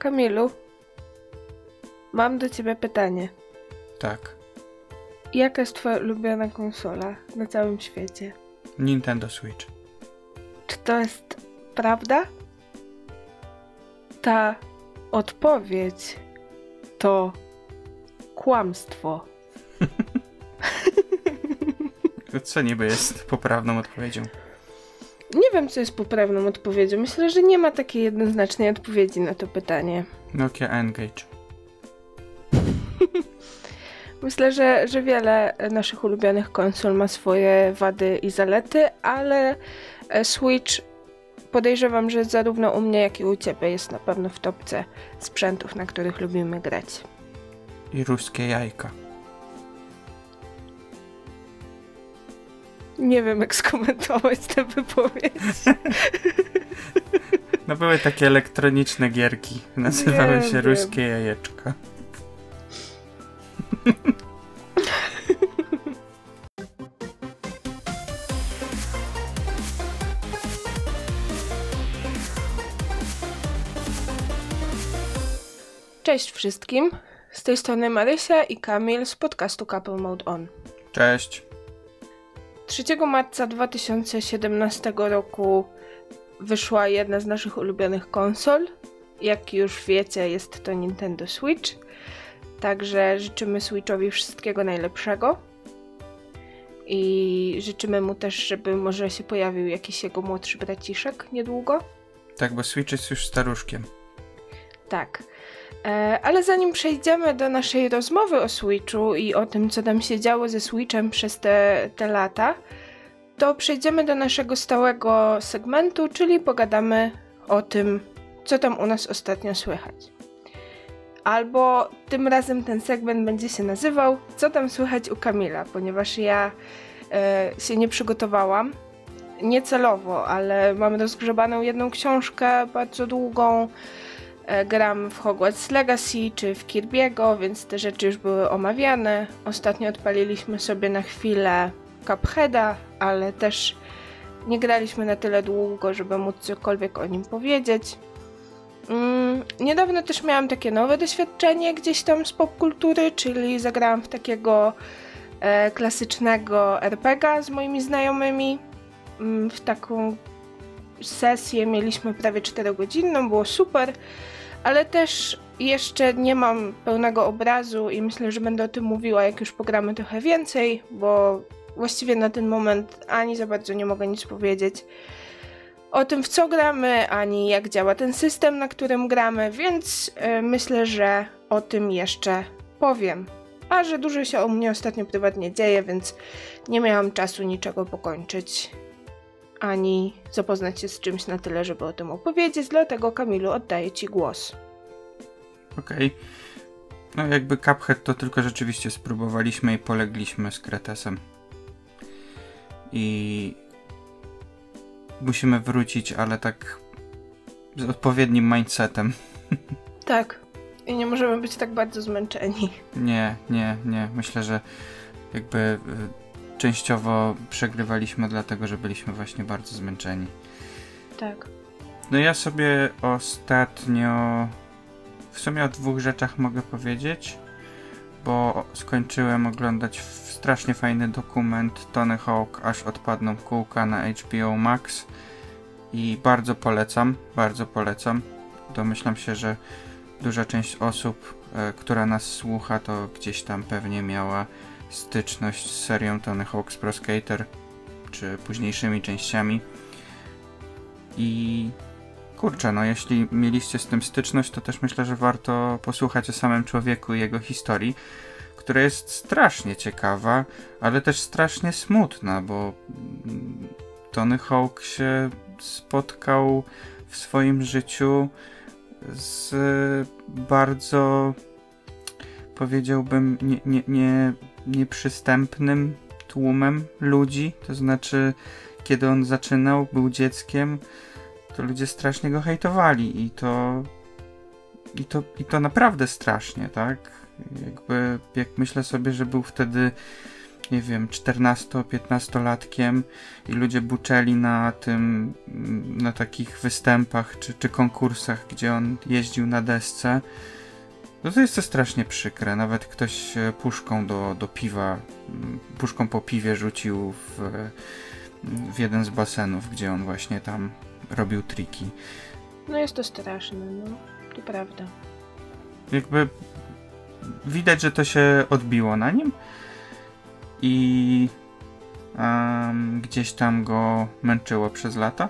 Kamilu, mam do ciebie pytanie. Tak. Jaka jest twoja ulubiona konsola na całym świecie? Nintendo Switch. Czy to jest prawda? Ta odpowiedź to kłamstwo. Co niby jest poprawną odpowiedzią? Nie wiem, co jest poprawną odpowiedzią. Myślę, że nie ma takiej jednoznacznej odpowiedzi na to pytanie. Nokia N-Gage. Myślę, że, że wiele naszych ulubionych konsol ma swoje wady i zalety, ale e, Switch podejrzewam, że zarówno u mnie, jak i u ciebie jest na pewno w topce sprzętów, na których lubimy grać. I ruskie jajka. Nie wiem, jak skomentować tę wypowiedź. No były takie elektroniczne gierki. Nazywały się wiem. Jajeczka. Cześć wszystkim. Z tej strony Marysia i Kamil z podcastu Couple Mode On. Cześć. 3 marca 2017 roku wyszła jedna z naszych ulubionych konsol. Jak już wiecie, jest to Nintendo Switch. Także życzymy Switchowi wszystkiego najlepszego. I życzymy mu też, żeby może się pojawił jakiś jego młodszy braciszek niedługo. Tak, bo Switch jest już staruszkiem. Tak. E, ale zanim przejdziemy do naszej rozmowy o Switchu i o tym, co tam się działo ze Switchem przez te, te lata, to przejdziemy do naszego stałego segmentu, czyli pogadamy o tym, co tam u nas ostatnio słychać. Albo tym razem ten segment będzie się nazywał Co tam słychać u Kamila, ponieważ ja e, się nie przygotowałam. Niecelowo, ale mam rozgrzebaną jedną książkę bardzo długą gram w Hogwarts Legacy czy w Kirby'ego, więc te rzeczy już były omawiane. Ostatnio odpaliliśmy sobie na chwilę Cupheada, ale też nie graliśmy na tyle długo, żeby móc cokolwiek o nim powiedzieć. Mm, niedawno też miałam takie nowe doświadczenie gdzieś tam z popkultury, czyli zagrałam w takiego e, klasycznego RPGa z moimi znajomymi. Mm, w taką sesję mieliśmy prawie 4 godzinną, było super, ale też jeszcze nie mam pełnego obrazu i myślę, że będę o tym mówiła, jak już pogramy trochę więcej, bo właściwie na ten moment ani za bardzo nie mogę nic powiedzieć o tym, w co gramy, ani jak działa ten system, na którym gramy, więc e, myślę, że o tym jeszcze powiem. A że dużo się o mnie ostatnio prywatnie dzieje, więc nie miałam czasu niczego pokończyć, ani zapoznać się z czymś na tyle, żeby o tym opowiedzieć, dlatego Kamilu oddaję Ci głos. Okej. No jakby Cuphead to tylko rzeczywiście spróbowaliśmy i polegliśmy z Kretesem. I musimy wrócić, ale tak z odpowiednim mindsetem. Tak. I nie możemy być tak bardzo zmęczeni. Nie, nie, nie. Myślę, że jakby y, częściowo przegrywaliśmy dlatego, że byliśmy właśnie bardzo zmęczeni. Tak. No ja sobie ostatnio w sumie o dwóch rzeczach mogę powiedzieć, bo skończyłem oglądać strasznie fajny dokument Tony Hawk, aż odpadną kółka na HBO Max i bardzo polecam, bardzo polecam. Domyślam się, że duża część osób, e, która nas słucha, to gdzieś tam pewnie miała styczność z serią Tony Hawk's Pro Skater, czy późniejszymi częściami. I kurczę, no jeśli mieliście z tym styczność, to też myślę, że warto posłuchać o samym człowieku i jego historii, która jest strasznie ciekawa, ale też strasznie smutna, bo Tony Hawk się spotkał w swoim życiu z bardzo powiedziałbym nie, nie, nie, nieprzystępnym tłumem ludzi, to znaczy kiedy on zaczynał, był dzieckiem, to ludzie strasznie go hejtowali i to i to, i to naprawdę strasznie, tak? Jakby jak myślę sobie, że był wtedy nie wiem, 14-15-latkiem i ludzie buczeli na tym, na takich występach czy, czy konkursach, gdzie on jeździł na desce. No to jest to strasznie przykre. Nawet ktoś e, puszką do, do piwa, mm, puszką po piwie rzucił w, w jeden z basenów, gdzie on właśnie tam robił triki. No jest to straszne, no. To prawda. Jakby widać, że to się odbiło na nim i um, gdzieś tam go męczyło przez lata.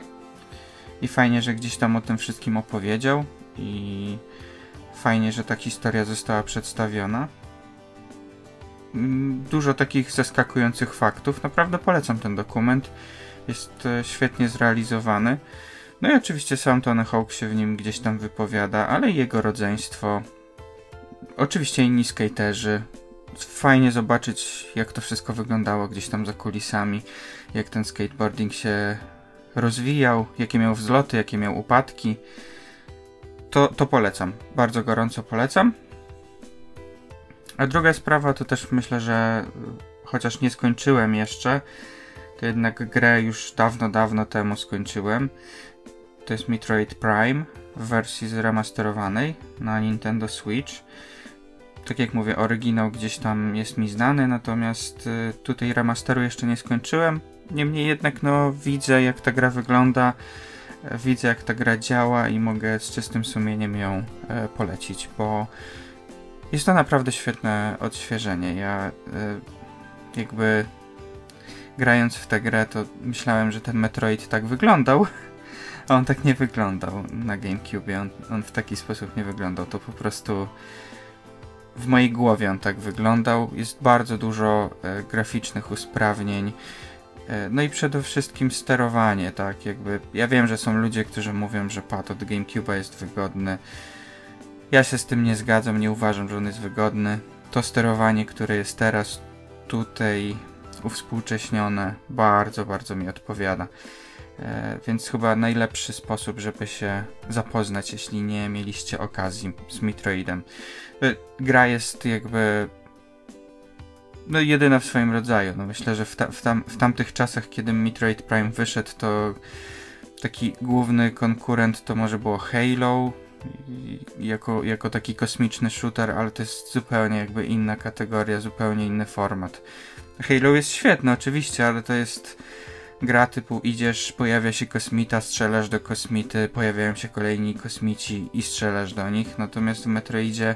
I fajnie, że gdzieś tam o tym wszystkim opowiedział i fajnie, że ta historia została przedstawiona. Mm, Dużo takich zaskakujących faktów. Naprawdę polecam ten dokument. Jest e, świetnie zrealizowany. No i oczywiście sam Tony Hawk się w nim gdzieś tam wypowiada, ale jego rodzeństwo. Oczywiście inni skaterzy. Fajnie zobaczyć, jak to wszystko wyglądało gdzieś tam za kulisami, jak ten skateboarding się rozwijał, jakie miał wzloty, jakie miał upadki. To, to polecam. Bardzo gorąco polecam. A druga sprawa to też myślę, że y, chociaż nie skończyłem jeszcze, to jednak grę już dawno, dawno temu skończyłem. To jest Metroid Prime w wersji zremasterowanej na Nintendo Switch. Tak jak mówię, oryginał gdzieś tam jest mi znany, natomiast y, tutaj remasteru jeszcze nie skończyłem. Niemniej jednak no widzę jak ta gra wygląda, widzę jak ta gra działa i mogę z czystym sumieniem ją e, polecić, bo jest to naprawdę świetne odświeżenie. Ja e, jakby grając w tę grę to myślałem, że ten Metroid tak wyglądał, a on tak nie wyglądał na GameCube. On, on w taki sposób nie wyglądał. To po prostu w mojej głowie on tak wyglądał. Jest bardzo dużo e, graficznych usprawnień. E, No i przede wszystkim sterowanie, tak, jakby ja wiem, że są ludzie, którzy mówią, że pad od GameCube'a jest wygodny. Ja się z tym nie zgadzam, nie uważam, że on jest wygodny. To sterowanie, które jest teraz tutaj uwspółcześnione, bardzo, bardzo mi odpowiada. E, więc chyba najlepszy sposób, żeby się zapoznać, jeśli nie mieliście okazji z Metroidem. E, Gra jest jakby no jedyna w swoim rodzaju. No myślę, że w, ta, w, tam, w tamtych czasach, kiedy Metroid Prime wyszedł, to taki główny konkurent to może było Halo jako, jako taki kosmiczny shooter, ale to jest zupełnie jakby inna kategoria, zupełnie inny format. Halo jest świetne oczywiście, ale to jest gra typu idziesz, pojawia się kosmita, strzelasz do kosmity, pojawiają się kolejni kosmici i strzelasz do nich, natomiast w Metroidzie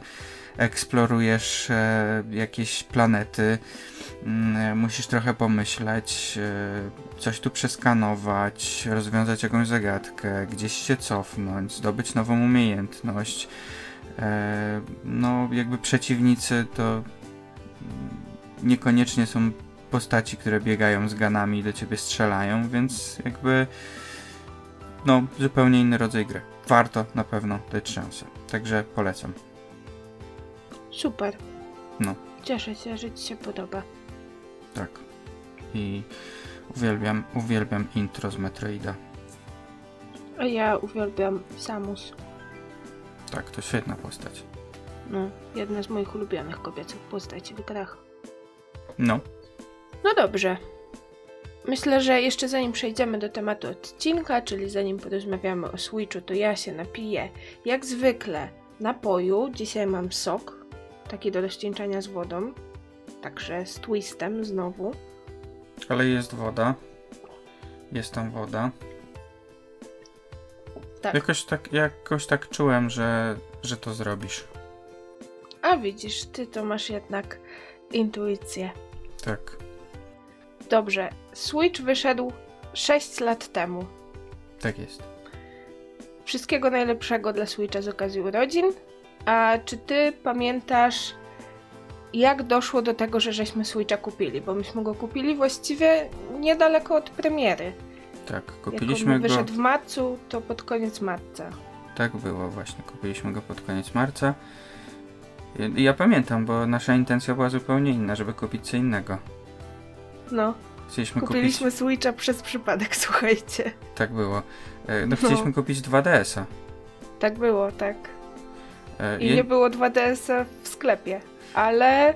eksplorujesz e, jakieś planety, mm, musisz trochę pomyśleć, e, coś tu przeskanować, rozwiązać jakąś zagadkę, gdzieś się cofnąć, zdobyć nową umiejętność. E, no, jakby przeciwnicy to niekoniecznie są postaci, które biegają z ganami i do ciebie strzelają, więc jakby no, zupełnie inny rodzaj gry. Warto na pewno dać szansę. Także polecam. Super. No. Cieszę się, że ci się podoba. Tak. I uwielbiam, uwielbiam intro z Metroida. A ja uwielbiam Samus. Tak, to świetna postać. No, jedna z moich ulubionych kobiecych postaci w grach. No, No dobrze. Myślę, że jeszcze zanim przejdziemy do tematu odcinka, czyli zanim porozmawiamy o Switchu, to ja się napiję jak zwykle napoju. Dzisiaj mam sok, taki do rozcieńczania z wodą, także z twistem znowu. ale jest woda. Jest tam woda. Tak. Jakoś tak, jakoś tak czułem, że, że to zrobisz. A widzisz, ty to masz jednak intuicję. Tak. Dobrze, Switch wyszedł 6 lat temu. Tak jest. Wszystkiego najlepszego dla Switcha z okazji urodzin. A czy ty pamiętasz, jak doszło do tego, że żeśmy Switcha kupili? Bo myśmy go kupili właściwie niedaleko od premiery. Tak, Jak kupiliśmy on go. wyszedł w marcu, to pod koniec marca. Tak było właśnie. Kupiliśmy go pod koniec marca. I- Ja pamiętam, bo nasza intencja była zupełnie inna, żeby kupić co innego. No, Chcieliśmy kupiliśmy kupić. Switcha przez przypadek, słuchajcie. Tak było. E, No, No. chcieliśmy kupić 2DS-a. Tak było, tak. E, I nie było 2DS-a w sklepie, ale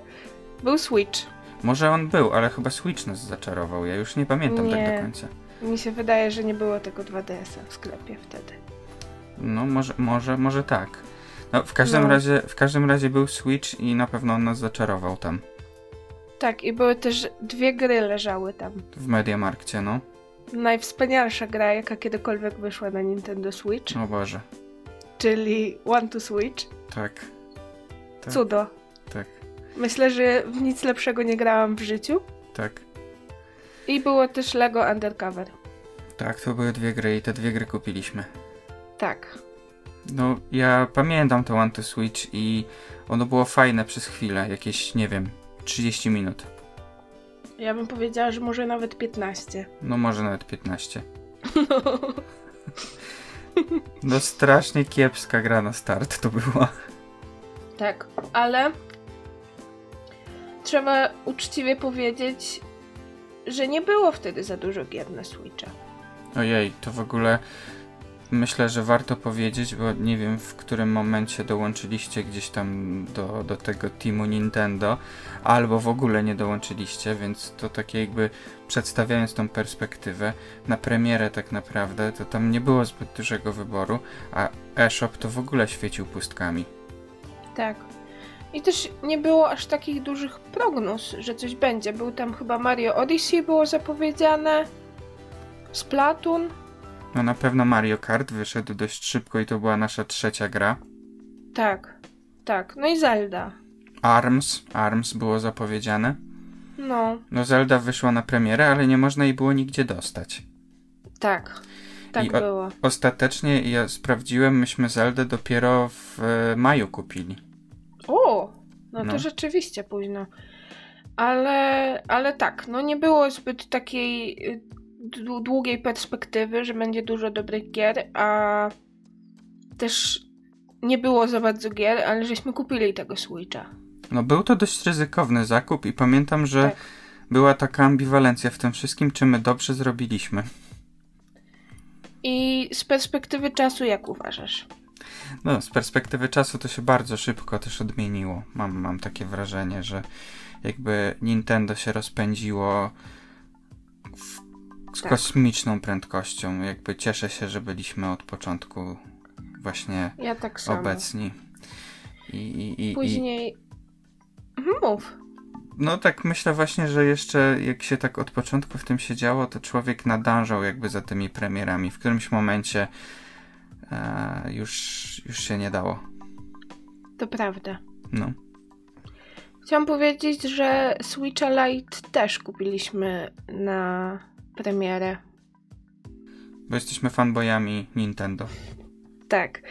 był Switch. Może on był, ale chyba Switch nas zaczarował. Ja już nie pamiętam tak Nie. do końca. Mi się wydaje, że nie było tego 2DS-a w sklepie wtedy. No może, może, może tak. No, w każdym No. razie, w każdym razie był Switch i na pewno on nas zaczarował tam. Tak, i były też dwie gry leżały tam. W Mediamarkcie, no. Najwspanialsza gra, jaka kiedykolwiek wyszła na Nintendo Switch, O Boże. Czyli One to Switch. Tak. Tak. Cudo. Tak. Myślę, że w nic lepszego nie grałam w życiu. Tak. I było też Lego Undercover. Tak, to były dwie gry i te dwie gry kupiliśmy. Tak. No, ja pamiętam to One to Switch i ono było fajne przez chwilę, jakieś, nie wiem, 30 minut. Ja bym powiedziała, że może nawet 15. No może nawet 15. No strasznie kiepska gra na start to była. Tak, ale trzeba uczciwie powiedzieć, że nie było wtedy za dużo gier na Switcha. Ojej, to w ogóle myślę, że warto powiedzieć, bo nie wiem w którym momencie dołączyliście gdzieś tam do, do tego teamu Nintendo, albo w ogóle nie dołączyliście, więc to takie jakby przedstawiając tą perspektywę, na premierę tak naprawdę, to tam nie było zbyt dużego wyboru, a eShop to w ogóle świecił pustkami. Tak. I też nie było aż takich dużych prognoz, że coś będzie. Był tam chyba Mario Odyssey było zapowiedziane, Splatoon. No na pewno Mario Kart wyszedł dość szybko i to była nasza trzecia gra. Tak, tak. No i Zelda. ARMS, ARMS było zapowiedziane. No, No Zelda wyszła na premierę, ale nie można jej było nigdzie dostać. tak. Tak I o- było. Ostatecznie ja sprawdziłem, myśmy Zeldę dopiero w e, maju kupili. O! No, No. to rzeczywiście późno. Ale, ale tak, no nie było zbyt takiej y, długiej perspektywy, że będzie dużo dobrych gier, a też nie było za bardzo gier, ale żeśmy kupili tego Switcha. No był to dość ryzykowny zakup i pamiętam, że Tak. była taka ambiwalencja w tym wszystkim, czy my dobrze zrobiliśmy. I z perspektywy czasu, jak uważasz? No, z perspektywy czasu to się bardzo szybko też odmieniło. Mam, mam takie wrażenie, że jakby Nintendo się rozpędziło w, z Tak. kosmiczną prędkością. Jakby cieszę się, że byliśmy od początku właśnie Ja tak obecni. I, i, i, i, Później. Mhm, Mów. no tak myślę właśnie, że jeszcze jak się tak od początku w tym siedziało, to człowiek nadążał jakby za tymi premierami. W którymś momencie e, już, już się nie dało. To prawda. No. Chciałam powiedzieć, że Switcha Lite też kupiliśmy na premierę. Bo jesteśmy fanboyami Nintendo. Tak.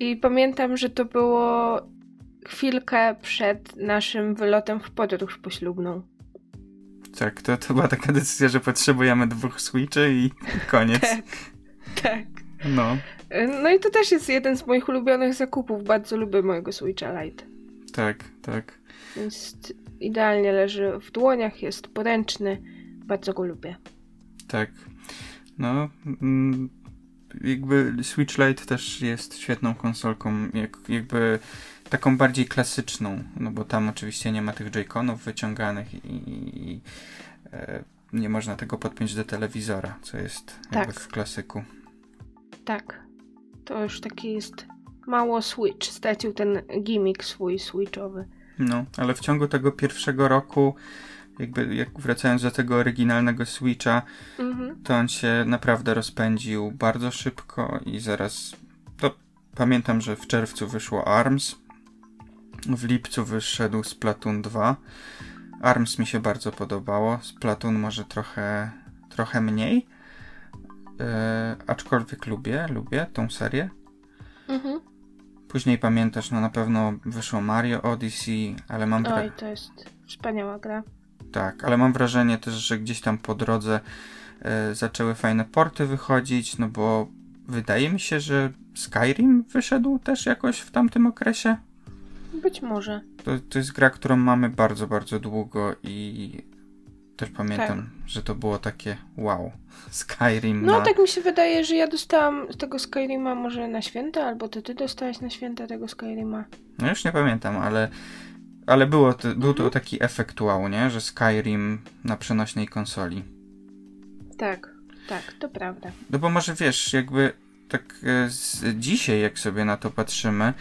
I pamiętam, że to było chwilkę przed naszym wylotem w podróż poślubną. Tak, to, to była taka decyzja, że potrzebujemy dwóch Switchy i koniec. Tak. Tak. No, No i to też jest jeden z moich ulubionych zakupów. Bardzo lubię mojego Switcha Lite. tak, tak. Więc idealnie leży w dłoniach, jest poręczny. Bardzo go lubię. Tak. No, mm, jakby Switch Lite też jest świetną konsolką, jak, jakby taką bardziej klasyczną, no bo tam oczywiście nie ma tych Joy-Conów wyciąganych i, i, e, nie można tego podpiąć do telewizora, co jest jakby Tak. w klasyku. Tak. To już taki jest mało Switch. Stracił ten gimmick swój Switchowy. No, ale w ciągu tego pierwszego roku, jakby jak wracając do tego oryginalnego Switcha, Mhm. to on się naprawdę rozpędził bardzo szybko i zaraz. To pamiętam, że w czerwcu wyszło ARMS. W lipcu wyszedł Splatoon 2. ARMS mi się bardzo podobało. Splatoon może trochę, trochę mniej. E, aczkolwiek lubię, lubię tą serię. Mhm. Później pamiętasz, no na pewno wyszło Mario Odyssey, ale mam Oj, to jest wspaniała gra. Tak, ale mam wrażenie też, że gdzieś tam po drodze e, zaczęły fajne porty wychodzić, no bo wydaje mi się, że Skyrim wyszedł też jakoś w tamtym okresie. Być może. To, to jest gra, którą mamy bardzo, bardzo długo i też pamiętam, że to było takie wow. Skyrim No, na... tak mi się wydaje, że ja dostałam tego Skyrima może na święta, albo to ty dostałeś na święta tego Skyrima. No już nie pamiętam, ale Ale było to, był to taki efekt wow, nie? Że Skyrim na przenośnej konsoli. Tak, tak, to prawda. No bo może wiesz, jakby tak e, z dzisiaj, jak sobie na to patrzymy,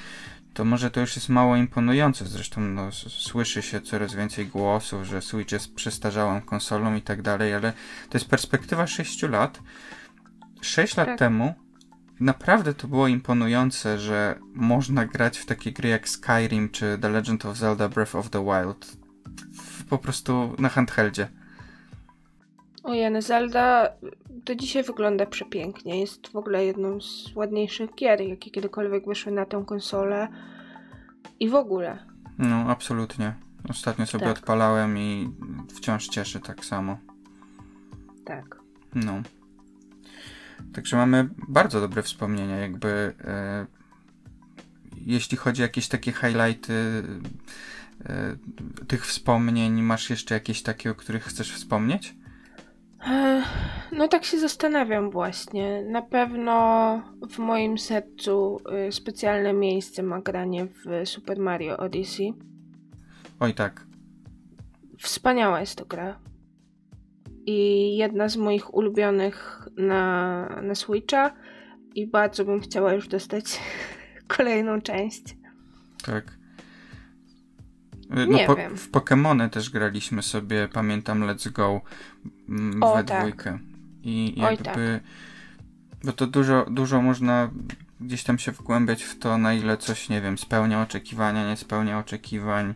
to może to już jest mało imponujące. Zresztą no, słyszy się coraz więcej głosów, że Switch jest przestarzałą konsolą i tak dalej, ale to jest perspektywa 6 lat. 6 lat Tak. temu naprawdę to było imponujące, że można grać w takie gry jak Skyrim czy The Legend of Zelda Breath of the Wild po prostu na handheldzie. Ojej, Zelda do dzisiaj wygląda przepięknie. Jest w ogóle jedną z ładniejszych gier, jakie kiedykolwiek wyszły na tę konsolę. I w ogóle. No, absolutnie. Ostatnio sobie Tak. odpalałem i wciąż cieszy tak samo. Tak. No. Także mamy bardzo dobre wspomnienia, jakby e, jeśli chodzi o jakieś takie highlighty e, tych wspomnień, masz jeszcze jakieś takie, o których chcesz wspomnieć? Ech, No tak się zastanawiam właśnie. Na pewno w moim sercu y, specjalne miejsce ma granie w Super Mario Odyssey. Oj tak. Wspaniała jest to gra. I jedna z moich ulubionych na, na Switcha. I bardzo bym chciała już dostać kolejną część. Tak. E, Nie po, wiem. W Pokémony też graliśmy sobie, pamiętam, Let's Go mm, O, we tak. dwójkę. I Oj, jakby... tak. Bo to dużo, dużo można gdzieś tam się wgłębiać w to, na ile coś, nie wiem, spełnia oczekiwania, nie spełnia oczekiwań.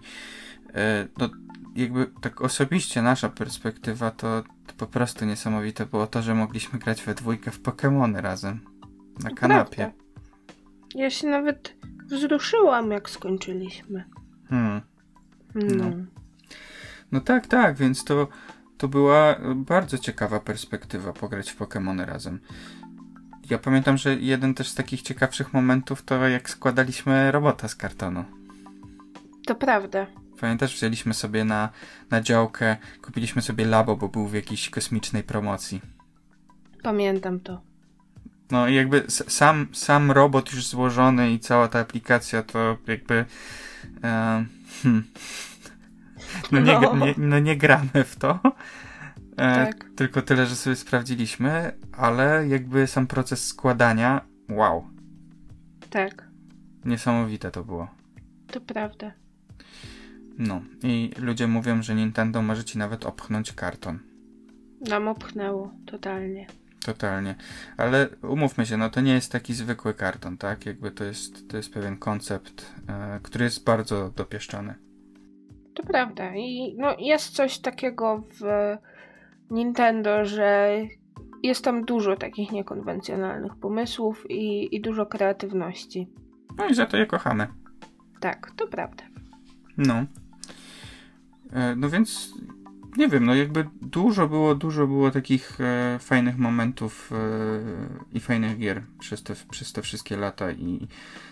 E, No, jakby tak osobiście nasza perspektywa to po prostu niesamowite było to, że mogliśmy grać we dwójkę w Pokémony razem. Na kanapie. Prawda. Ja się nawet wzruszyłam, jak skończyliśmy. Hmm. No. No. No tak, tak, więc to, to była bardzo ciekawa perspektywa pograć w Pokémony razem. Ja pamiętam, że jeden też z takich ciekawszych momentów to jak składaliśmy robota z kartonu. To prawda. Pamiętasz, wzięliśmy sobie na, na działkę, kupiliśmy sobie labo, bo był w jakiejś kosmicznej promocji. Pamiętam to. No i jakby sam, sam robot już złożony i cała ta aplikacja to jakby... E, hmm. no, nie, No. nie, no nie gramy w to. E, Tak. Tylko tyle, że sobie sprawdziliśmy, ale jakby sam proces składania, wow, Tak. niesamowite to było. To prawda. No i ludzie mówią, że Nintendo może ci nawet opchnąć karton. Nam opchnęło. Totalnie. Totalnie. Ale umówmy się, no to nie jest taki zwykły karton, tak? Jakby to jest, to jest pewien koncept, e, który jest bardzo dopieszczony. To prawda. I no, jest coś takiego w Nintendo, że jest tam dużo takich niekonwencjonalnych pomysłów i, i dużo kreatywności. No i za to je kochamy. Tak, to prawda. No. E, no więc nie wiem, no jakby dużo było, dużo było takich e, fajnych momentów e, i fajnych gier przez te, przez te wszystkie lata i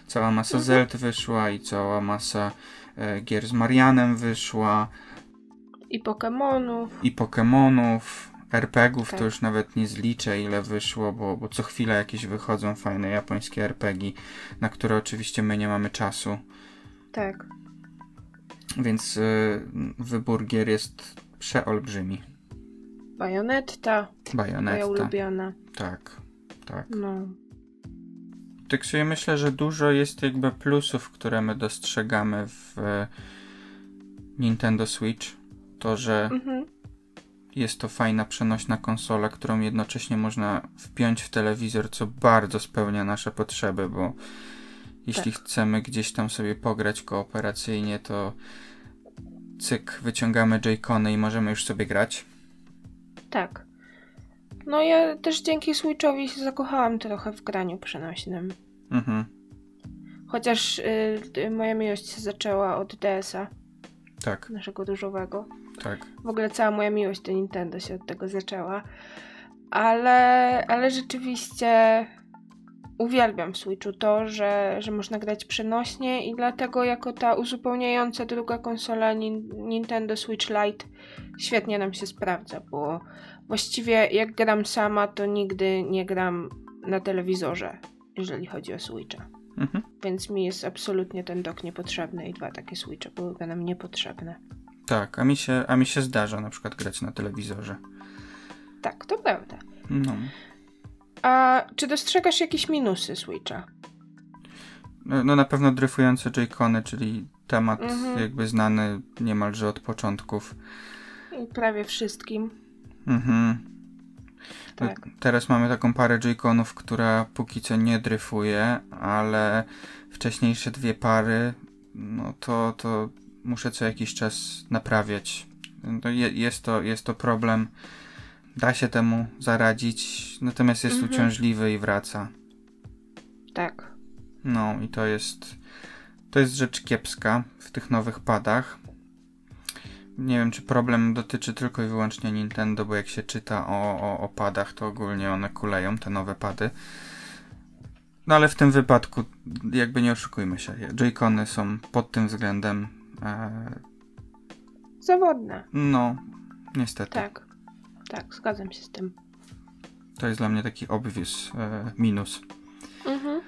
cała masa Mhm. Zeld wyszła i cała masa e, gier z Marianem wyszła I Pokémonów. i Pokémonów, RPGów Tak. to już nawet nie zliczę ile wyszło, bo, bo co chwilę jakieś wychodzą fajne japońskie RPG, na które oczywiście my nie mamy czasu. Tak. Więc y, wybór gier jest przeolbrzymi. Bajonetta. Moja Bajonetta. ulubiona. Tak, tak. No. Tak sobie myślę, że dużo jest jakby plusów, które my dostrzegamy w e, Nintendo Switch. To, że Mhm. jest to fajna przenośna konsola, którą jednocześnie można wpiąć w telewizor, co bardzo spełnia nasze potrzeby, bo jeśli Tak. chcemy gdzieś tam sobie pograć kooperacyjnie, to cyk, wyciągamy Joy-Cony i możemy już sobie grać. Tak. No ja też dzięki Switchowi się zakochałam trochę w graniu przenośnym. Mhm, Chociaż y, y, moja miłość się zaczęła od DS-a, tak, naszego różowego. tak. W ogóle cała moja miłość do Nintendo się od tego zaczęła. Ale, ale rzeczywiście uwielbiam w Switchu to, że, że można grać przenośnie i dlatego jako ta uzupełniająca druga konsola Nin- Nintendo Switch Lite świetnie nam się sprawdza, bo właściwie jak gram sama, to nigdy nie gram na telewizorze, jeżeli chodzi o Switcha. Mhm. Więc mi jest absolutnie ten dock niepotrzebny i dwa takie switche byłyby nam niepotrzebne. Tak, a mi, się, a mi się zdarza na przykład grać na telewizorze. Tak, to prawda. No. A czy dostrzegasz jakieś minusy Switcha? No, no na pewno dryfujące Joy-Cony, czyli temat Mhm. jakby znany niemalże od początków. Prawie wszystkim. Mhm. No, Tak. Teraz mamy taką parę Joy-Conów, która póki co nie dryfuje, ale wcześniejsze dwie pary, no to, to muszę co jakiś czas naprawiać. No, je, jest, to, jest to problem. Da się temu zaradzić, natomiast jest Mhm. uciążliwy i wraca. Tak. No i to jest to jest rzecz kiepska w tych nowych padach. Nie wiem, czy problem dotyczy tylko i wyłącznie Nintendo, bo jak się czyta o, o, o padach, to ogólnie one kuleją, te nowe pady. No ale w tym wypadku, jakby nie oszukujmy się, Joy-Cony są pod tym względem, e, Zawodne. no, niestety. Tak. Tak, zgadzam się z tym. To jest dla mnie taki obvious e, minus. Mhm.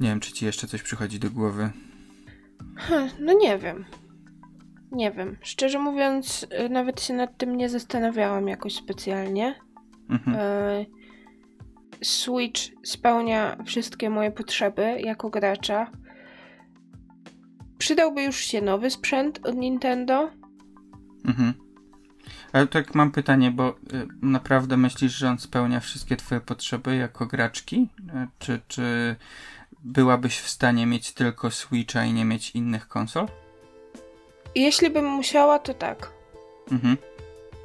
Nie wiem, czy ci jeszcze coś przychodzi do głowy. Hm, No nie wiem. Nie wiem. Szczerze mówiąc, y, nawet się nad tym nie zastanawiałam jakoś specjalnie. Mhm. E, Switch spełnia wszystkie moje potrzeby jako gracza. Przydałby już się nowy sprzęt od Nintendo? Mhm. Ale tak mam pytanie, bo y, naprawdę myślisz, że on spełnia wszystkie twoje potrzeby jako graczki? Y, czy, czy byłabyś w stanie mieć tylko Switcha i nie mieć innych konsol? Jeśli bym musiała, to tak. Mhm.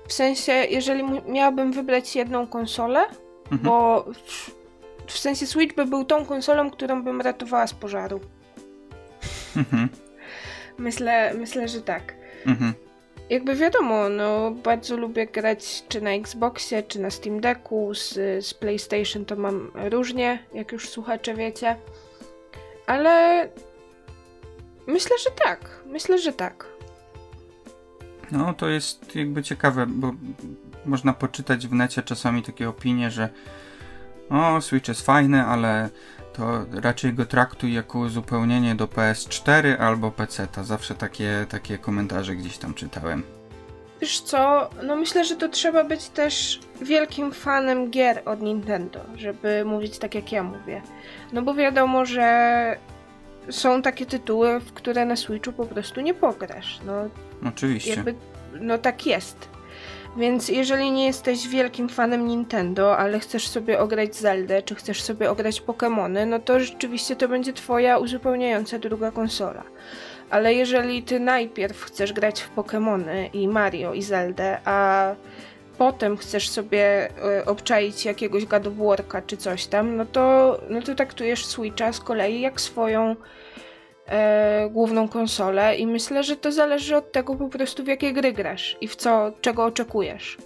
W sensie, jeżeli miałabym wybrać jedną konsolę, Mhm. bo w, w sensie Switch by był tą konsolą, którą bym ratowała z pożaru. Mhm. Myślę, myślę, że tak. Mhm. Jakby wiadomo, no bardzo lubię grać czy na Xboxie, czy na Steam Decku, z, z PlayStation to mam różnie, jak już słuchacze wiecie. Ale myślę, że tak. Myślę, że tak. No to jest jakby ciekawe, bo można poczytać w necie czasami takie opinie, że o, Switch jest fajny, ale to raczej go traktuj jako uzupełnienie do PS4 albo PC. To zawsze takie, takie komentarze gdzieś tam czytałem. Wiesz co, no myślę, że to trzeba być też wielkim fanem gier od Nintendo, żeby mówić tak jak ja mówię. No bo wiadomo, że są takie tytuły, w które na Switchu po prostu nie pograsz. No Oczywiście. jakby, no tak jest. Więc jeżeli nie jesteś wielkim fanem Nintendo, ale chcesz sobie ograć Zeldę, czy chcesz sobie ograć Pokémony, no to rzeczywiście to będzie twoja uzupełniająca druga konsola. Ale jeżeli ty najpierw chcesz grać w Pokémony i Mario i Zeldę, a potem chcesz sobie e, obczaić jakiegoś War'a czy coś tam, no to, no to traktujesz Switcha z kolei jak swoją e, główną konsolę i myślę, że to zależy od tego po prostu w jakie gry grasz i w co, czego oczekujesz.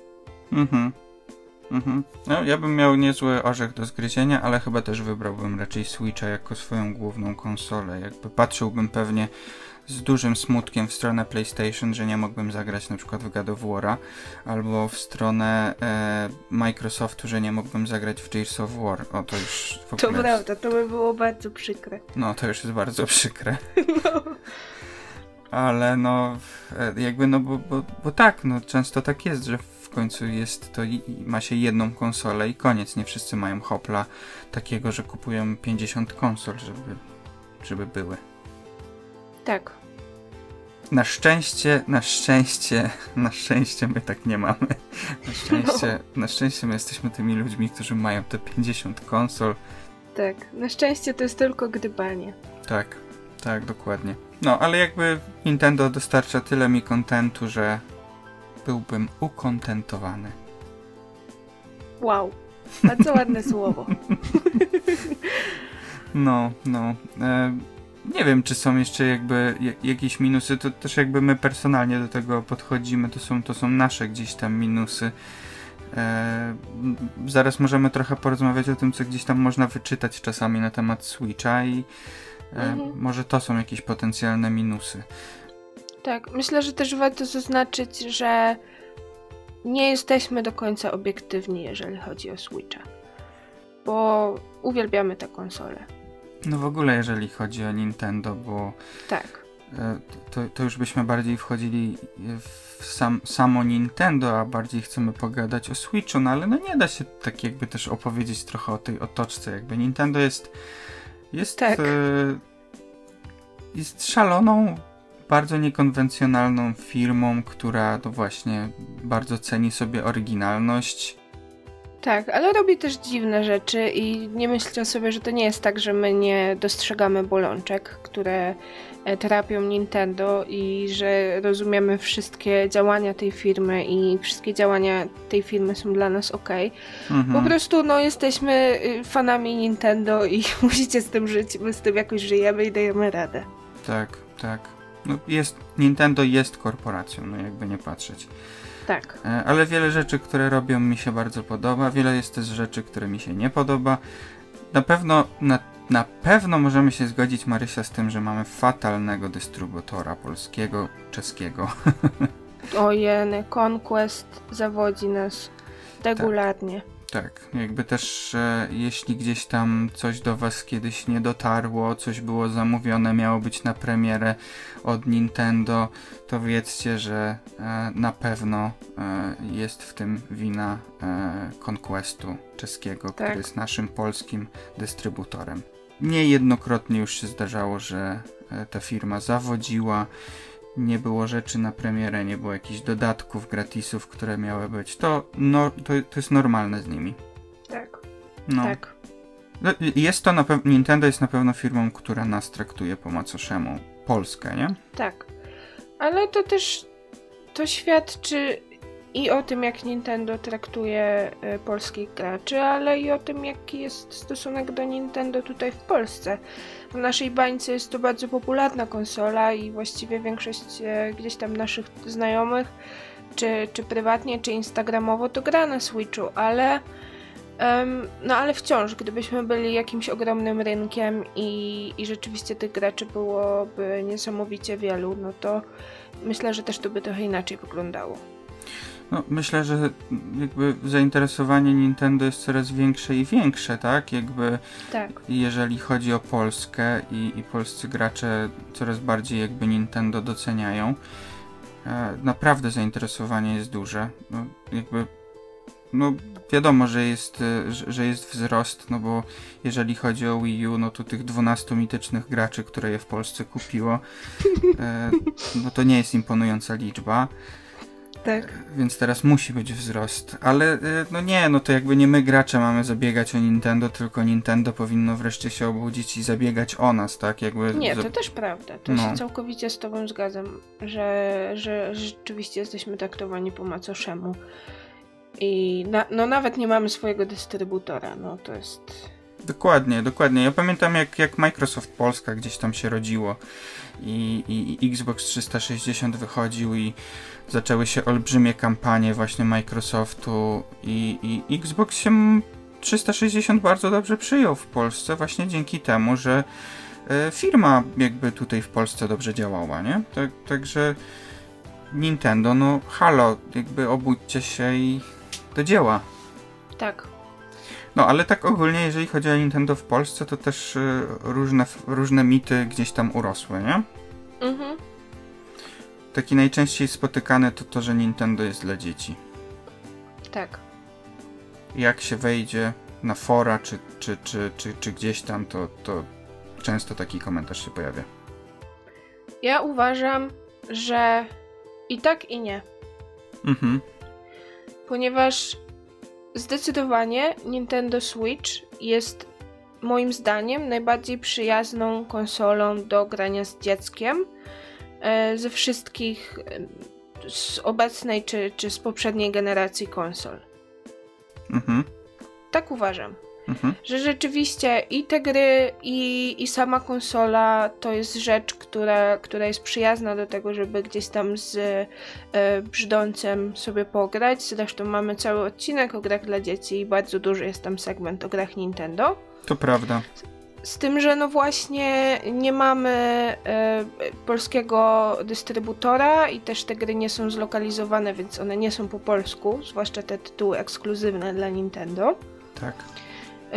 Mhm. Mhm. No, ja bym miał niezły orzech do zgryzienia, ale chyba też wybrałbym raczej Switcha jako swoją główną konsolę. Jakby patrzyłbym pewnie z dużym smutkiem w stronę PlayStation, że nie mógłbym zagrać na przykład w God of War'a, albo w stronę e, Microsoftu, że nie mógłbym zagrać w Gears of War. O, to już w To ogóle... prawda, to by było bardzo przykre. No, to już jest bardzo przykre. Ale no, e, jakby no, bo, bo, bo tak, no często tak jest, że w końcu jest to ma się jedną konsolę i koniec. Nie wszyscy mają hopla takiego, że kupują 50 konsol, żeby, żeby były. Tak. Na szczęście, na szczęście, na szczęście my tak nie mamy. Na szczęście, na szczęście my jesteśmy tymi ludźmi, którzy mają te 50 konsol. Tak. Na szczęście to jest tylko gdybanie. Tak, tak, dokładnie. No, ale jakby Nintendo dostarcza tyle mi kontentu, że byłbym ukontentowany. Wow. Bardzo ładne słowo. No, no. E, nie wiem, czy są jeszcze jakby ja- jakieś minusy. To też jakby my personalnie do tego podchodzimy. To są, to są nasze gdzieś tam minusy. E, zaraz możemy trochę porozmawiać o tym, co gdzieś tam można wyczytać czasami na temat Switcha i e, Mhm. może to są jakieś potencjalne minusy. Tak. Myślę, że też warto zaznaczyć, że nie jesteśmy do końca obiektywni, jeżeli chodzi o Switcha. Bo uwielbiamy tę konsolę. No w ogóle jeżeli chodzi o Nintendo, bo Tak. e, to, to już byśmy bardziej wchodzili w sam, samo Nintendo, a bardziej chcemy pogadać o Switchu, no ale no nie da się tak jakby też opowiedzieć trochę o tej otoczce, jakby Nintendo jest jest Tak. e, jest szaloną, bardzo niekonwencjonalną firmą, która to właśnie bardzo ceni sobie oryginalność. Tak, ale robi też dziwne rzeczy i nie myślcie sobie, że to nie jest tak, że my nie dostrzegamy bolączek, które e, trapią Nintendo i że rozumiemy wszystkie działania tej firmy i wszystkie działania tej firmy są dla nas ok. Mhm. Po prostu no jesteśmy y, fanami Nintendo i musicie z tym żyć, my z tym jakoś żyjemy i dajemy radę. Tak, tak. No jest, Nintendo jest korporacją, no jakby nie patrzeć. Tak. E, Ale wiele rzeczy, które robią mi się bardzo podoba, wiele jest też rzeczy, które mi się nie podoba. Na pewno, na, na pewno możemy się zgodzić, Marysia, z tym, że mamy fatalnego dystrybutora polskiego, czeskiego. Ojeny, Conquest zawodzi nas regularnie. Tak, jakby też e, jeśli gdzieś tam coś do Was kiedyś nie dotarło, coś było zamówione, miało być na premierę od Nintendo, to wiedzcie, że e, na pewno e, jest w tym wina e, Conquestu czeskiego, Tak. który jest naszym polskim dystrybutorem. Niejednokrotnie już się zdarzało, że e, ta firma zawodziła, nie było rzeczy na premierę, nie było jakichś dodatków, gratisów, które miały być. To, no, to, to jest normalne z nimi. Tak. No. Tak. No, Jest to na pewno, Nintendo jest na pewno firmą, która nas traktuje po macoszemu. Polskę, nie? Tak. Ale to też to świadczy i o tym, jak Nintendo traktuje e, polskich graczy, ale i o tym, jaki jest stosunek do Nintendo tutaj w Polsce. W naszej bańce jest to bardzo popularna konsola i właściwie większość e, gdzieś tam naszych znajomych, czy, czy prywatnie, czy instagramowo, to gra na Switchu, ale no ale wciąż, gdybyśmy byli jakimś ogromnym rynkiem i, i rzeczywiście tych graczy byłoby niesamowicie wielu, no to myślę, że też to by trochę inaczej wyglądało. No, myślę, że jakby zainteresowanie Nintendo jest coraz większe i większe, tak? Jakby Tak, jeżeli chodzi o Polskę i, i polscy gracze coraz bardziej jakby Nintendo doceniają. E, naprawdę zainteresowanie jest duże. No, jakby no wiadomo, że jest, e, że, że jest wzrost, no bo jeżeli chodzi o Wii U, no to tych 12 mitycznych graczy, które je w Polsce kupiło, e, no to nie jest imponująca liczba. Tak. Więc teraz musi być wzrost. Ale y, no nie, no to jakby nie my gracze mamy zabiegać o Nintendo, tylko Nintendo powinno wreszcie się obudzić i zabiegać o nas, tak? Jakby Nie, to też prawda. To No. się całkowicie z tobą zgadzam, że, że rzeczywiście jesteśmy traktowani po macoszemu. I na, no nawet nie mamy swojego dystrybutora, no to jest... Dokładnie, dokładnie. Ja pamiętam jak, jak Microsoft Polska gdzieś tam się rodziło i, i, i Xbox 360 wychodził i zaczęły się olbrzymie kampanie właśnie Microsoftu i, i Xbox się m- 360 bardzo dobrze przyjął w Polsce właśnie dzięki temu, że e, firma jakby tutaj w Polsce dobrze działała, nie? Tak, także Nintendo, no halo, jakby obudźcie się i do dzieła. Tak, No, ale tak ogólnie, jeżeli chodzi o Nintendo w Polsce, to też y, różne, różne mity gdzieś tam urosły, nie? mhm. Taki najczęściej spotykany to to, że Nintendo jest dla dzieci. tak. Jak się wejdzie na fora, czy, czy, czy, czy, czy gdzieś tam, to, to często taki komentarz się pojawia. Ja uważam, że i tak i nie. Mhm, ponieważ zdecydowanie Nintendo Switch jest moim zdaniem najbardziej przyjazną konsolą do grania z dzieckiem e, ze wszystkich e, z obecnej czy, czy z poprzedniej generacji konsol. mhm, Tak uważam. Mhm. Że rzeczywiście i te gry, i, i sama konsola to jest rzecz, która, która jest przyjazna do tego, żeby gdzieś tam z e, brzdącem sobie pograć. Zresztą mamy cały odcinek o grach dla dzieci i bardzo duży jest tam segment o grach Nintendo. To prawda. Z tym, że no właśnie nie mamy e, polskiego dystrybutora i też te gry nie są zlokalizowane, więc one nie są po polsku, zwłaszcza te tytuły ekskluzywne dla Nintendo. Tak.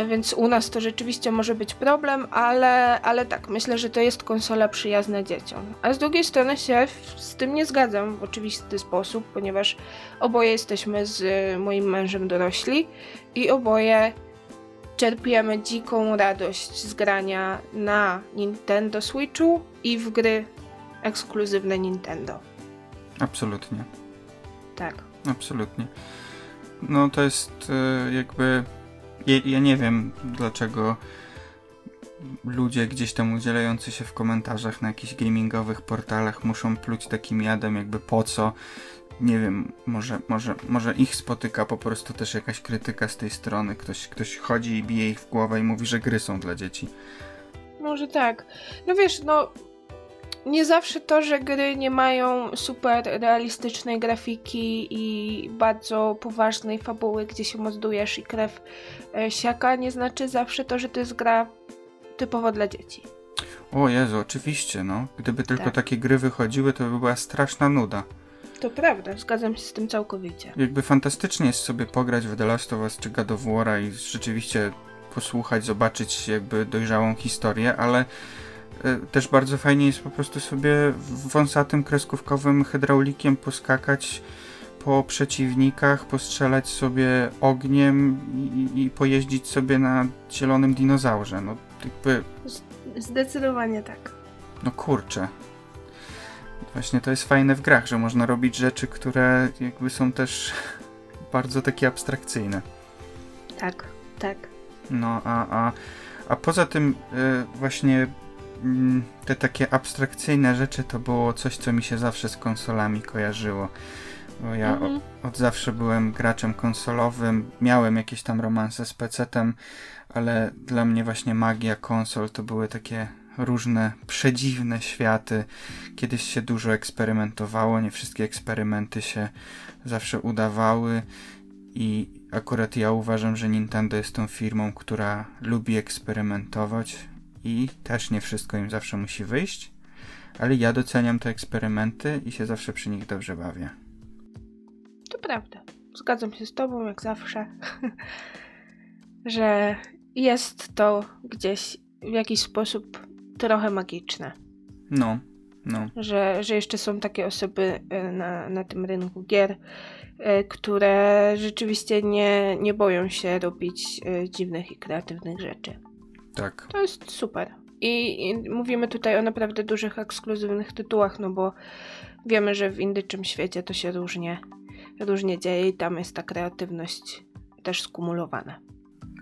Więc u nas to rzeczywiście może być problem, ale, ale tak, myślę, że to jest konsola przyjazna dzieciom. A z drugiej strony się z tym nie zgadzam w oczywisty sposób, ponieważ oboje jesteśmy z moim mężem dorośli i oboje czerpiemy dziką radość z grania na Nintendo Switchu i w gry ekskluzywne Nintendo. Absolutnie. Tak. Absolutnie. No to jest e, jakby. Ja, ja, nie wiem dlaczego ludzie gdzieś tam udzielający się w komentarzach na jakichś gamingowych portalach muszą pluć takim jadem, jakby po co. Nie wiem, może, może, może ich spotyka po prostu też jakaś krytyka z tej strony. Ktoś, ktoś chodzi i bije ich w głowę i mówi, że gry są dla dzieci. Może tak. No wiesz, no nie zawsze to, że gry nie mają super realistycznej grafiki i bardzo poważnej fabuły, gdzie się mozdujesz i krew e, siaka, nie znaczy zawsze to, że to jest gra typowo dla dzieci. O Jezu, oczywiście, no. Gdyby tylko tak. takie gry wychodziły, to by była straszna nuda. To prawda, zgadzam się z tym całkowicie. Jakby fantastycznie jest sobie pograć w The Last of Us czy God of War i rzeczywiście posłuchać, zobaczyć jakby dojrzałą historię, ale też bardzo fajnie jest po prostu sobie wąsatym kreskówkowym hydraulikiem poskakać po przeciwnikach, postrzelać sobie ogniem i, i pojeździć sobie na zielonym dinozaurze. No jakby... Zdecydowanie tak. No kurczę. Właśnie to jest fajne w grach, że można robić rzeczy, które jakby są też bardzo takie abstrakcyjne. Tak, tak. No a, a, a poza tym y, właśnie te takie abstrakcyjne rzeczy to było coś, co mi się zawsze z konsolami kojarzyło. Bo ja mhm. od, od, zawsze byłem graczem konsolowym, miałem jakieś tam romanse z PC-tem, ale dla mnie właśnie magia konsol to były takie różne przedziwne światy. Kiedyś się dużo eksperymentowało, nie wszystkie eksperymenty się zawsze udawały i akurat ja uważam, że Nintendo jest tą firmą, która lubi eksperymentować, i też nie wszystko im zawsze musi wyjść, ale ja doceniam te eksperymenty i się zawsze przy nich dobrze bawię. To prawda. Zgadzam się z Tobą, jak zawsze, że jest to gdzieś w jakiś sposób trochę magiczne. No, no. Że, że jeszcze są takie osoby e, na, na tym rynku gier, e, które rzeczywiście nie, nie boją się robić e, dziwnych i kreatywnych rzeczy. Tak. To jest super. I, I, mówimy tutaj o naprawdę dużych, ekskluzywnych tytułach, no bo wiemy, że w indyczym świecie to się różnie, różnie dzieje i tam jest ta kreatywność też skumulowana.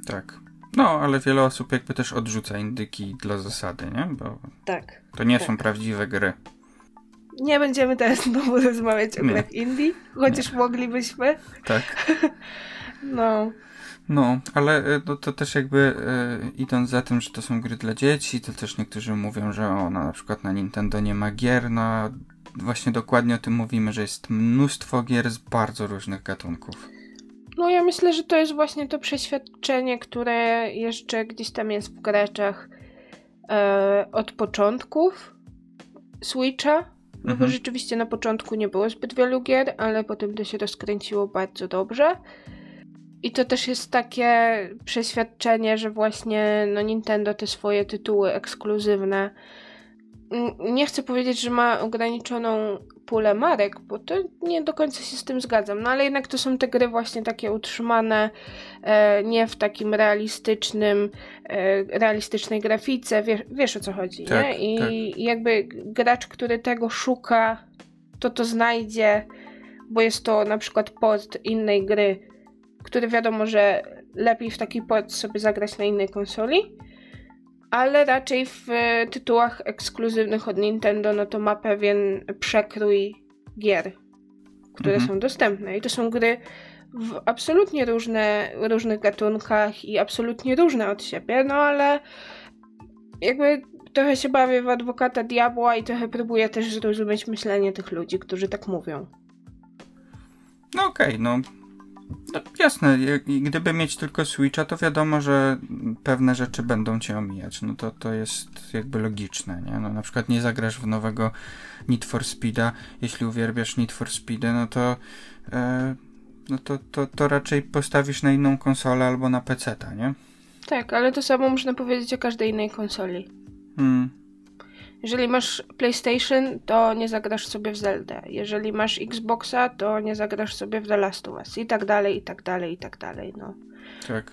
Tak. No, ale wiele osób jakby też odrzuca indyki dla zasady, nie? Bo tak. To nie tak. są prawdziwe gry. Nie będziemy teraz znowu rozmawiać o grach indie, chociaż nie. moglibyśmy. Tak. no. No, ale e, to, to też jakby e, idąc za tym, że to są gry dla dzieci, to też niektórzy mówią, że ona na przykład na Nintendo nie ma gier, no właśnie dokładnie o tym mówimy, że jest mnóstwo gier z bardzo różnych gatunków. No ja myślę, że to jest właśnie to przeświadczenie, które jeszcze gdzieś tam jest w graczach e, od początków Switcha, no mhm. bo rzeczywiście na początku nie było zbyt wielu gier, ale potem to się rozkręciło bardzo dobrze. I to też jest takie przeświadczenie, że właśnie no Nintendo te swoje tytuły ekskluzywne nie chcę powiedzieć, że ma ograniczoną pulę marek, bo to nie do końca się z tym zgadzam, no ale jednak to są te gry właśnie takie utrzymane e, nie w takim realistycznym e, realistycznej grafice, wiesz, wiesz o co chodzi, tak, nie? I tak. jakby gracz, który tego szuka, to to znajdzie, bo jest to na przykład pod innej gry, który wiadomo, że lepiej w taki port sobie zagrać na innej konsoli, ale raczej w tytułach ekskluzywnych od Nintendo, no to ma pewien przekrój gier, które mhm. są dostępne. I to są gry w absolutnie różne, różnych gatunkach i absolutnie różne od siebie, no ale jakby trochę się bawię w adwokata diabła i trochę próbuję też zrozumieć myślenie tych ludzi, którzy tak mówią. No okej, okay, no no, jasne, gdyby mieć tylko Switcha, to wiadomo, że pewne rzeczy będą cię omijać. No to, to jest jakby logiczne, nie? No, na przykład nie zagrasz w nowego Need for Speeda, jeśli uwielbiasz Need for Speedy, no to, e, no to, to, to raczej postawisz na inną konsolę albo na PC, nie? Tak, ale to samo można powiedzieć o każdej innej konsoli. Hmm. Jeżeli masz PlayStation, to nie zagrasz sobie w Zelda. Jeżeli masz Xboxa, to nie zagrasz sobie w The Last of Us. I tak dalej, i tak dalej, i tak dalej. No, Tak.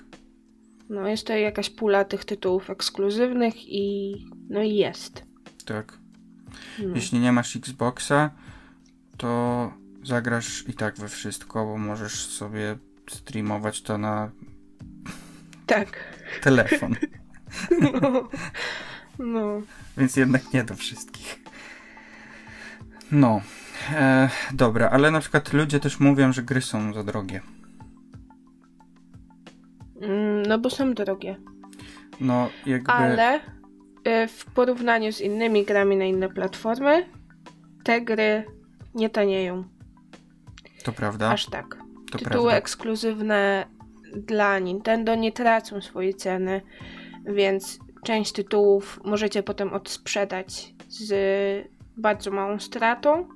no jest to jakaś pula tych tytułów ekskluzywnych i no i jest. Tak. No. Jeśli nie masz Xboxa, to zagrasz i tak we wszystko, bo możesz sobie streamować to na Tak. telefon. No. no. Więc jednak nie do wszystkich. No. E, dobra, ale na przykład ludzie też mówią, że gry są za drogie. Mm, No bo są drogie. No, jakby. Ale y, w porównaniu z innymi grami na inne platformy, te gry nie tanieją. To prawda. Aż tak. to Tytuły prawda. ekskluzywne dla Nintendo nie tracą swojej ceny, więc część tytułów możecie potem odsprzedać z bardzo małą stratą,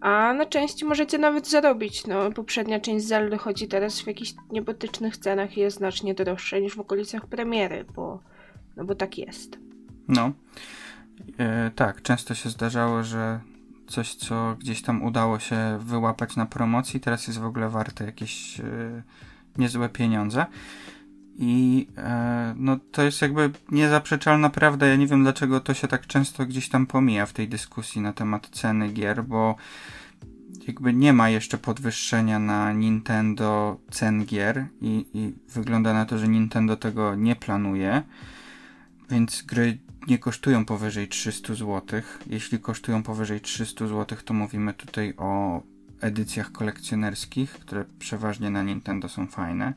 a na części możecie nawet zarobić. No, poprzednia część Zelda chodzi teraz w jakichś niebotycznych cenach i jest znacznie droższa niż w okolicach premiery, bo, no bo tak jest. No. E, tak, często się zdarzało, że coś, co gdzieś tam udało się wyłapać na promocji, teraz jest w ogóle warte jakieś e, niezłe pieniądze. I e, no to jest jakby niezaprzeczalna prawda. Ja nie wiem, dlaczego to się tak często gdzieś tam pomija w tej dyskusji na temat ceny gier, bo jakby nie ma jeszcze podwyższenia na Nintendo cen gier i, i wygląda na to, że Nintendo tego nie planuje. Więc gry nie kosztują powyżej 300 zł. Jeśli kosztują powyżej 300 zł, to mówimy tutaj o edycjach kolekcjonerskich, które przeważnie na Nintendo są fajne.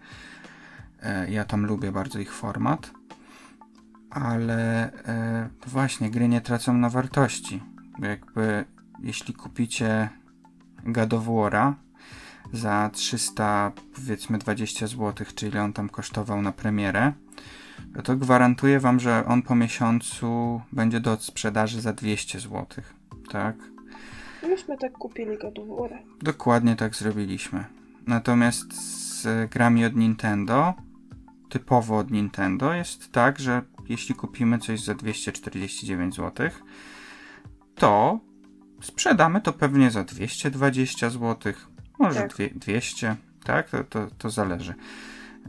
E, Ja tam lubię bardzo ich format. Ale e, właśnie, gry nie tracą na wartości. Jakby jeśli kupicie War'a za 300 powiedzmy 20 zł, czyli on tam kosztował na premierę, no to gwarantuję wam, że on po miesiącu będzie do sprzedaży za 200 zł. Tak? Myśmy tak kupili War. Dokładnie tak zrobiliśmy. Natomiast z grami od Nintendo, typowo od Nintendo, jest tak, że jeśli kupimy coś za 249 zł, to sprzedamy to pewnie za 220 zł, może Tak. dwie- 200, tak? To, to, to zależy.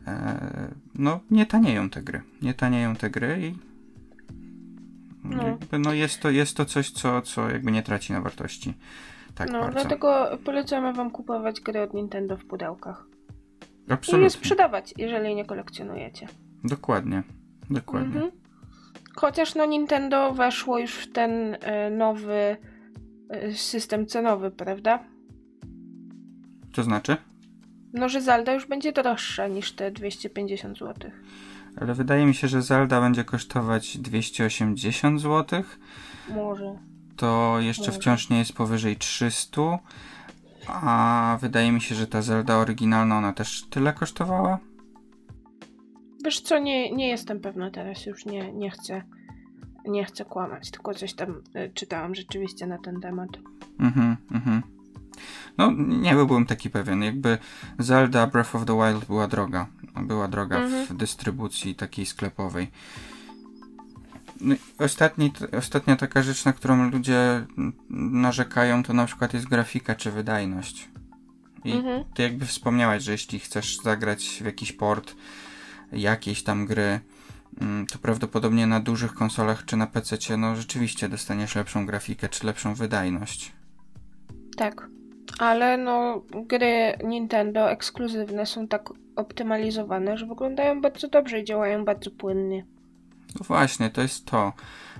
E, no, nie tanieją te gry. Nie tanieją te gry i No. jakby, no jest, to, jest to coś, co, co jakby nie traci na wartości. Tak no, bardzo. dlatego polecamy wam kupować gry od Nintendo w pudełkach. I je Absolutnie. sprzedawać, jeżeli nie kolekcjonujecie. Dokładnie. Dokładnie. Mhm. Chociaż no Nintendo weszło już w ten e, nowy e, system cenowy, prawda? To znaczy? No, że Zelda już będzie droższa niż te 250 zł. Ale wydaje mi się, że Zelda będzie kosztować 280 zł. Może. To jeszcze Może. wciąż nie jest powyżej 300. A wydaje mi się, że ta Zelda oryginalna ona też tyle kosztowała. Wiesz co, nie, nie jestem pewna teraz, już nie, nie chcę nie chcę kłamać, tylko coś tam e, czytałam rzeczywiście na ten temat. Mhm, mhm. No, nie byłbym taki pewien. Jakby Zelda Breath of the Wild była droga. Była droga w Mhm. dystrybucji takiej sklepowej. No, ostatni, ostatnia taka rzecz, na którą ludzie narzekają, to na przykład jest grafika czy wydajność. I Mhm. ty jakby wspomniałaś, że jeśli chcesz zagrać w jakiś port jakiejś tam gry, mm, to prawdopodobnie na dużych konsolach czy na PC, no rzeczywiście dostaniesz lepszą grafikę czy lepszą wydajność. Tak. Ale no, gry Nintendo ekskluzywne są tak optymalizowane, że wyglądają bardzo dobrze i działają bardzo płynnie. No właśnie, to jest to,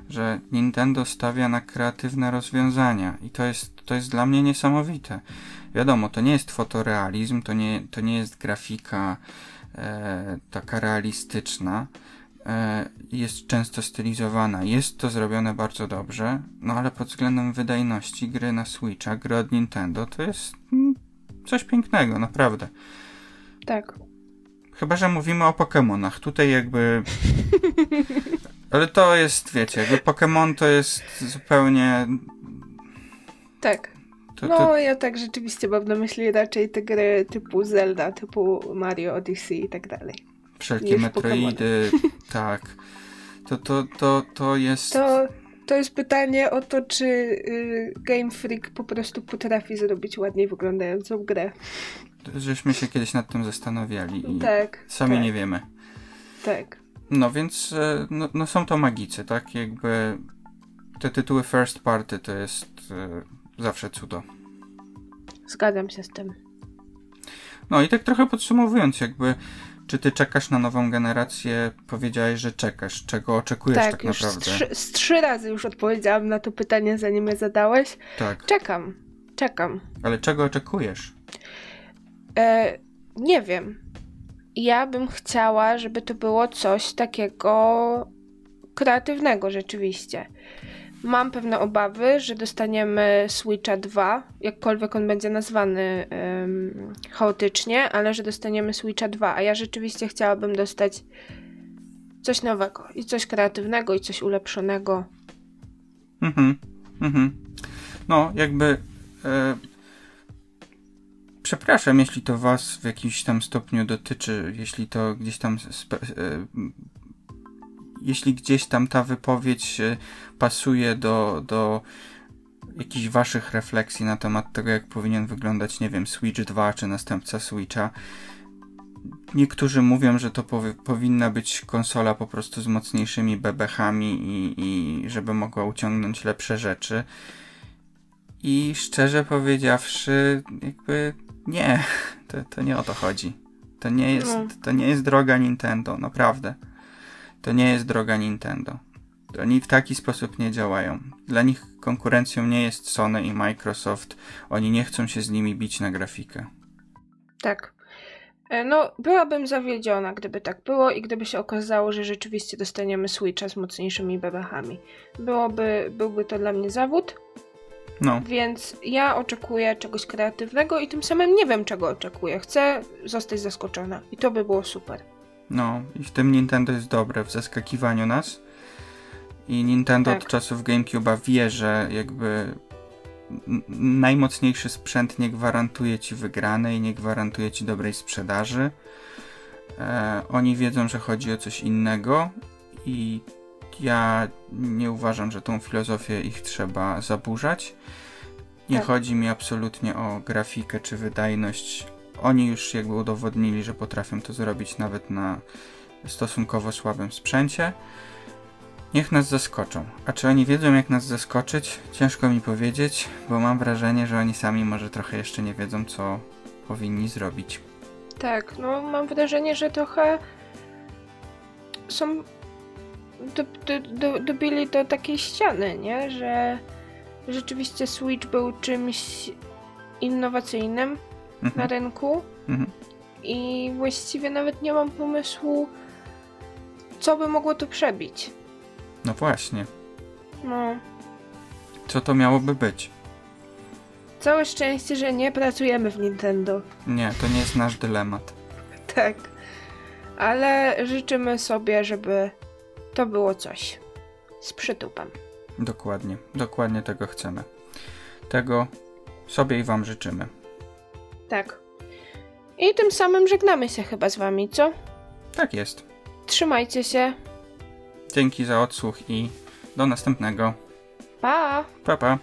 że Nintendo stawia na kreatywne rozwiązania i to jest, to jest dla mnie niesamowite. Wiadomo, to nie jest fotorealizm, to nie, to nie jest grafika e, taka realistyczna. E, jest często stylizowana. Jest to zrobione bardzo dobrze, no ale pod względem wydajności gry na Switcha, gry od Nintendo, to jest mm, coś pięknego, naprawdę. Tak. Chyba, że mówimy o Pokémonach. Tutaj jakby. Ale to jest, wiecie, jakby Pokémon to jest zupełnie. Tak. To, No, to, ja tak rzeczywiście mam na myśli raczej te gry typu Zelda, typu Mario Odyssey i tak dalej. wszelkie Metroidy, tak. To, to, to, to jest... To, to jest pytanie o to, czy y, Game Freak po prostu potrafi zrobić ładniej wyglądającą grę. Żeśmy się kiedyś nad tym zastanawiali i Tak. sami tak, nie wiemy. Tak. No więc e, no, no są to magicy, tak? Jakby te tytuły first party to jest e, zawsze cudo. Zgadzam się z tym. No i tak trochę podsumowując, jakby czy ty czekasz na nową generację? Powiedziałeś, że czekasz. Czego oczekujesz tak, tak, już naprawdę? Z trzy, z trzy razy już odpowiedziałam na to pytanie, zanim je zadałeś. Tak, Czekam. Czekam. ale czego oczekujesz? E, nie wiem. Ja bym chciała, żeby to było coś takiego kreatywnego rzeczywiście. Mam pewne obawy, że dostaniemy Switcha 2, jakkolwiek on będzie nazwany em, chaotycznie, ale że dostaniemy Switcha 2, a ja rzeczywiście chciałabym dostać coś nowego i coś kreatywnego i coś ulepszonego. Mhm, mhm. No, jakby. E, przepraszam, jeśli to Was w jakimś tam stopniu dotyczy, jeśli to gdzieś tam. E, jeśli gdzieś tam ta wypowiedź e, pasuje do, do jakichś Waszych refleksji na temat tego, jak powinien wyglądać, nie wiem, Switch 2 czy następca Switcha. Niektórzy mówią, że to powi- powinna być konsola po prostu z mocniejszymi bebechami i, i żeby mogła uciągnąć lepsze rzeczy. I szczerze powiedziawszy, jakby nie, to, to nie o to chodzi. To nie, jest, No. to nie jest droga Nintendo, naprawdę. To nie jest droga Nintendo. Oni w taki sposób nie działają. Dla nich konkurencją nie jest Sony i Microsoft. Oni nie chcą się z nimi bić na grafikę. Tak. E, No, byłabym zawiedziona, gdyby tak było i gdyby się okazało, że rzeczywiście dostaniemy Switcha z mocniejszymi bebechami. Byłoby, byłby to dla mnie zawód, No, więc ja oczekuję czegoś kreatywnego i tym samym nie wiem, czego oczekuję. Chcę zostać zaskoczona i to by było super. no. I w tym Nintendo jest dobre, w zaskakiwaniu nas. I Nintendo Tak. od czasów GameCube'a wie, że jakby najmocniejszy sprzęt nie gwarantuje ci wygranej, nie gwarantuje ci dobrej sprzedaży. E, oni wiedzą, że chodzi o coś innego i ja nie uważam, że tą filozofię ich trzeba zaburzać. Nie Tak. chodzi mi absolutnie o grafikę czy wydajność. Oni już jakby udowodnili, że potrafią to zrobić nawet na stosunkowo słabym sprzęcie. Niech nas zaskoczą. A czy oni wiedzą, jak nas zaskoczyć? Ciężko mi powiedzieć, bo mam wrażenie, że oni sami może trochę jeszcze nie wiedzą, co powinni zrobić. Tak, no mam wrażenie, że trochę są. Do, do, do, dobili do takiej ściany, nie? Że rzeczywiście Switch był czymś innowacyjnym na Mhm. rynku Mhm. i właściwie nawet nie mam pomysłu, co by mogło to przebić. No właśnie. No, Co to miałoby być? całe szczęście, że nie pracujemy w Nintendo. Nie, to nie jest nasz dylemat. Tak. Ale życzymy sobie, żeby to było coś z przytupem. Dokładnie. Dokładnie tego chcemy. Tego sobie i wam życzymy. Tak. I tym samym żegnamy się chyba z wami, co? Tak jest. Trzymajcie się. Dzięki za odsłuch i do następnego. Pa! Pa pa.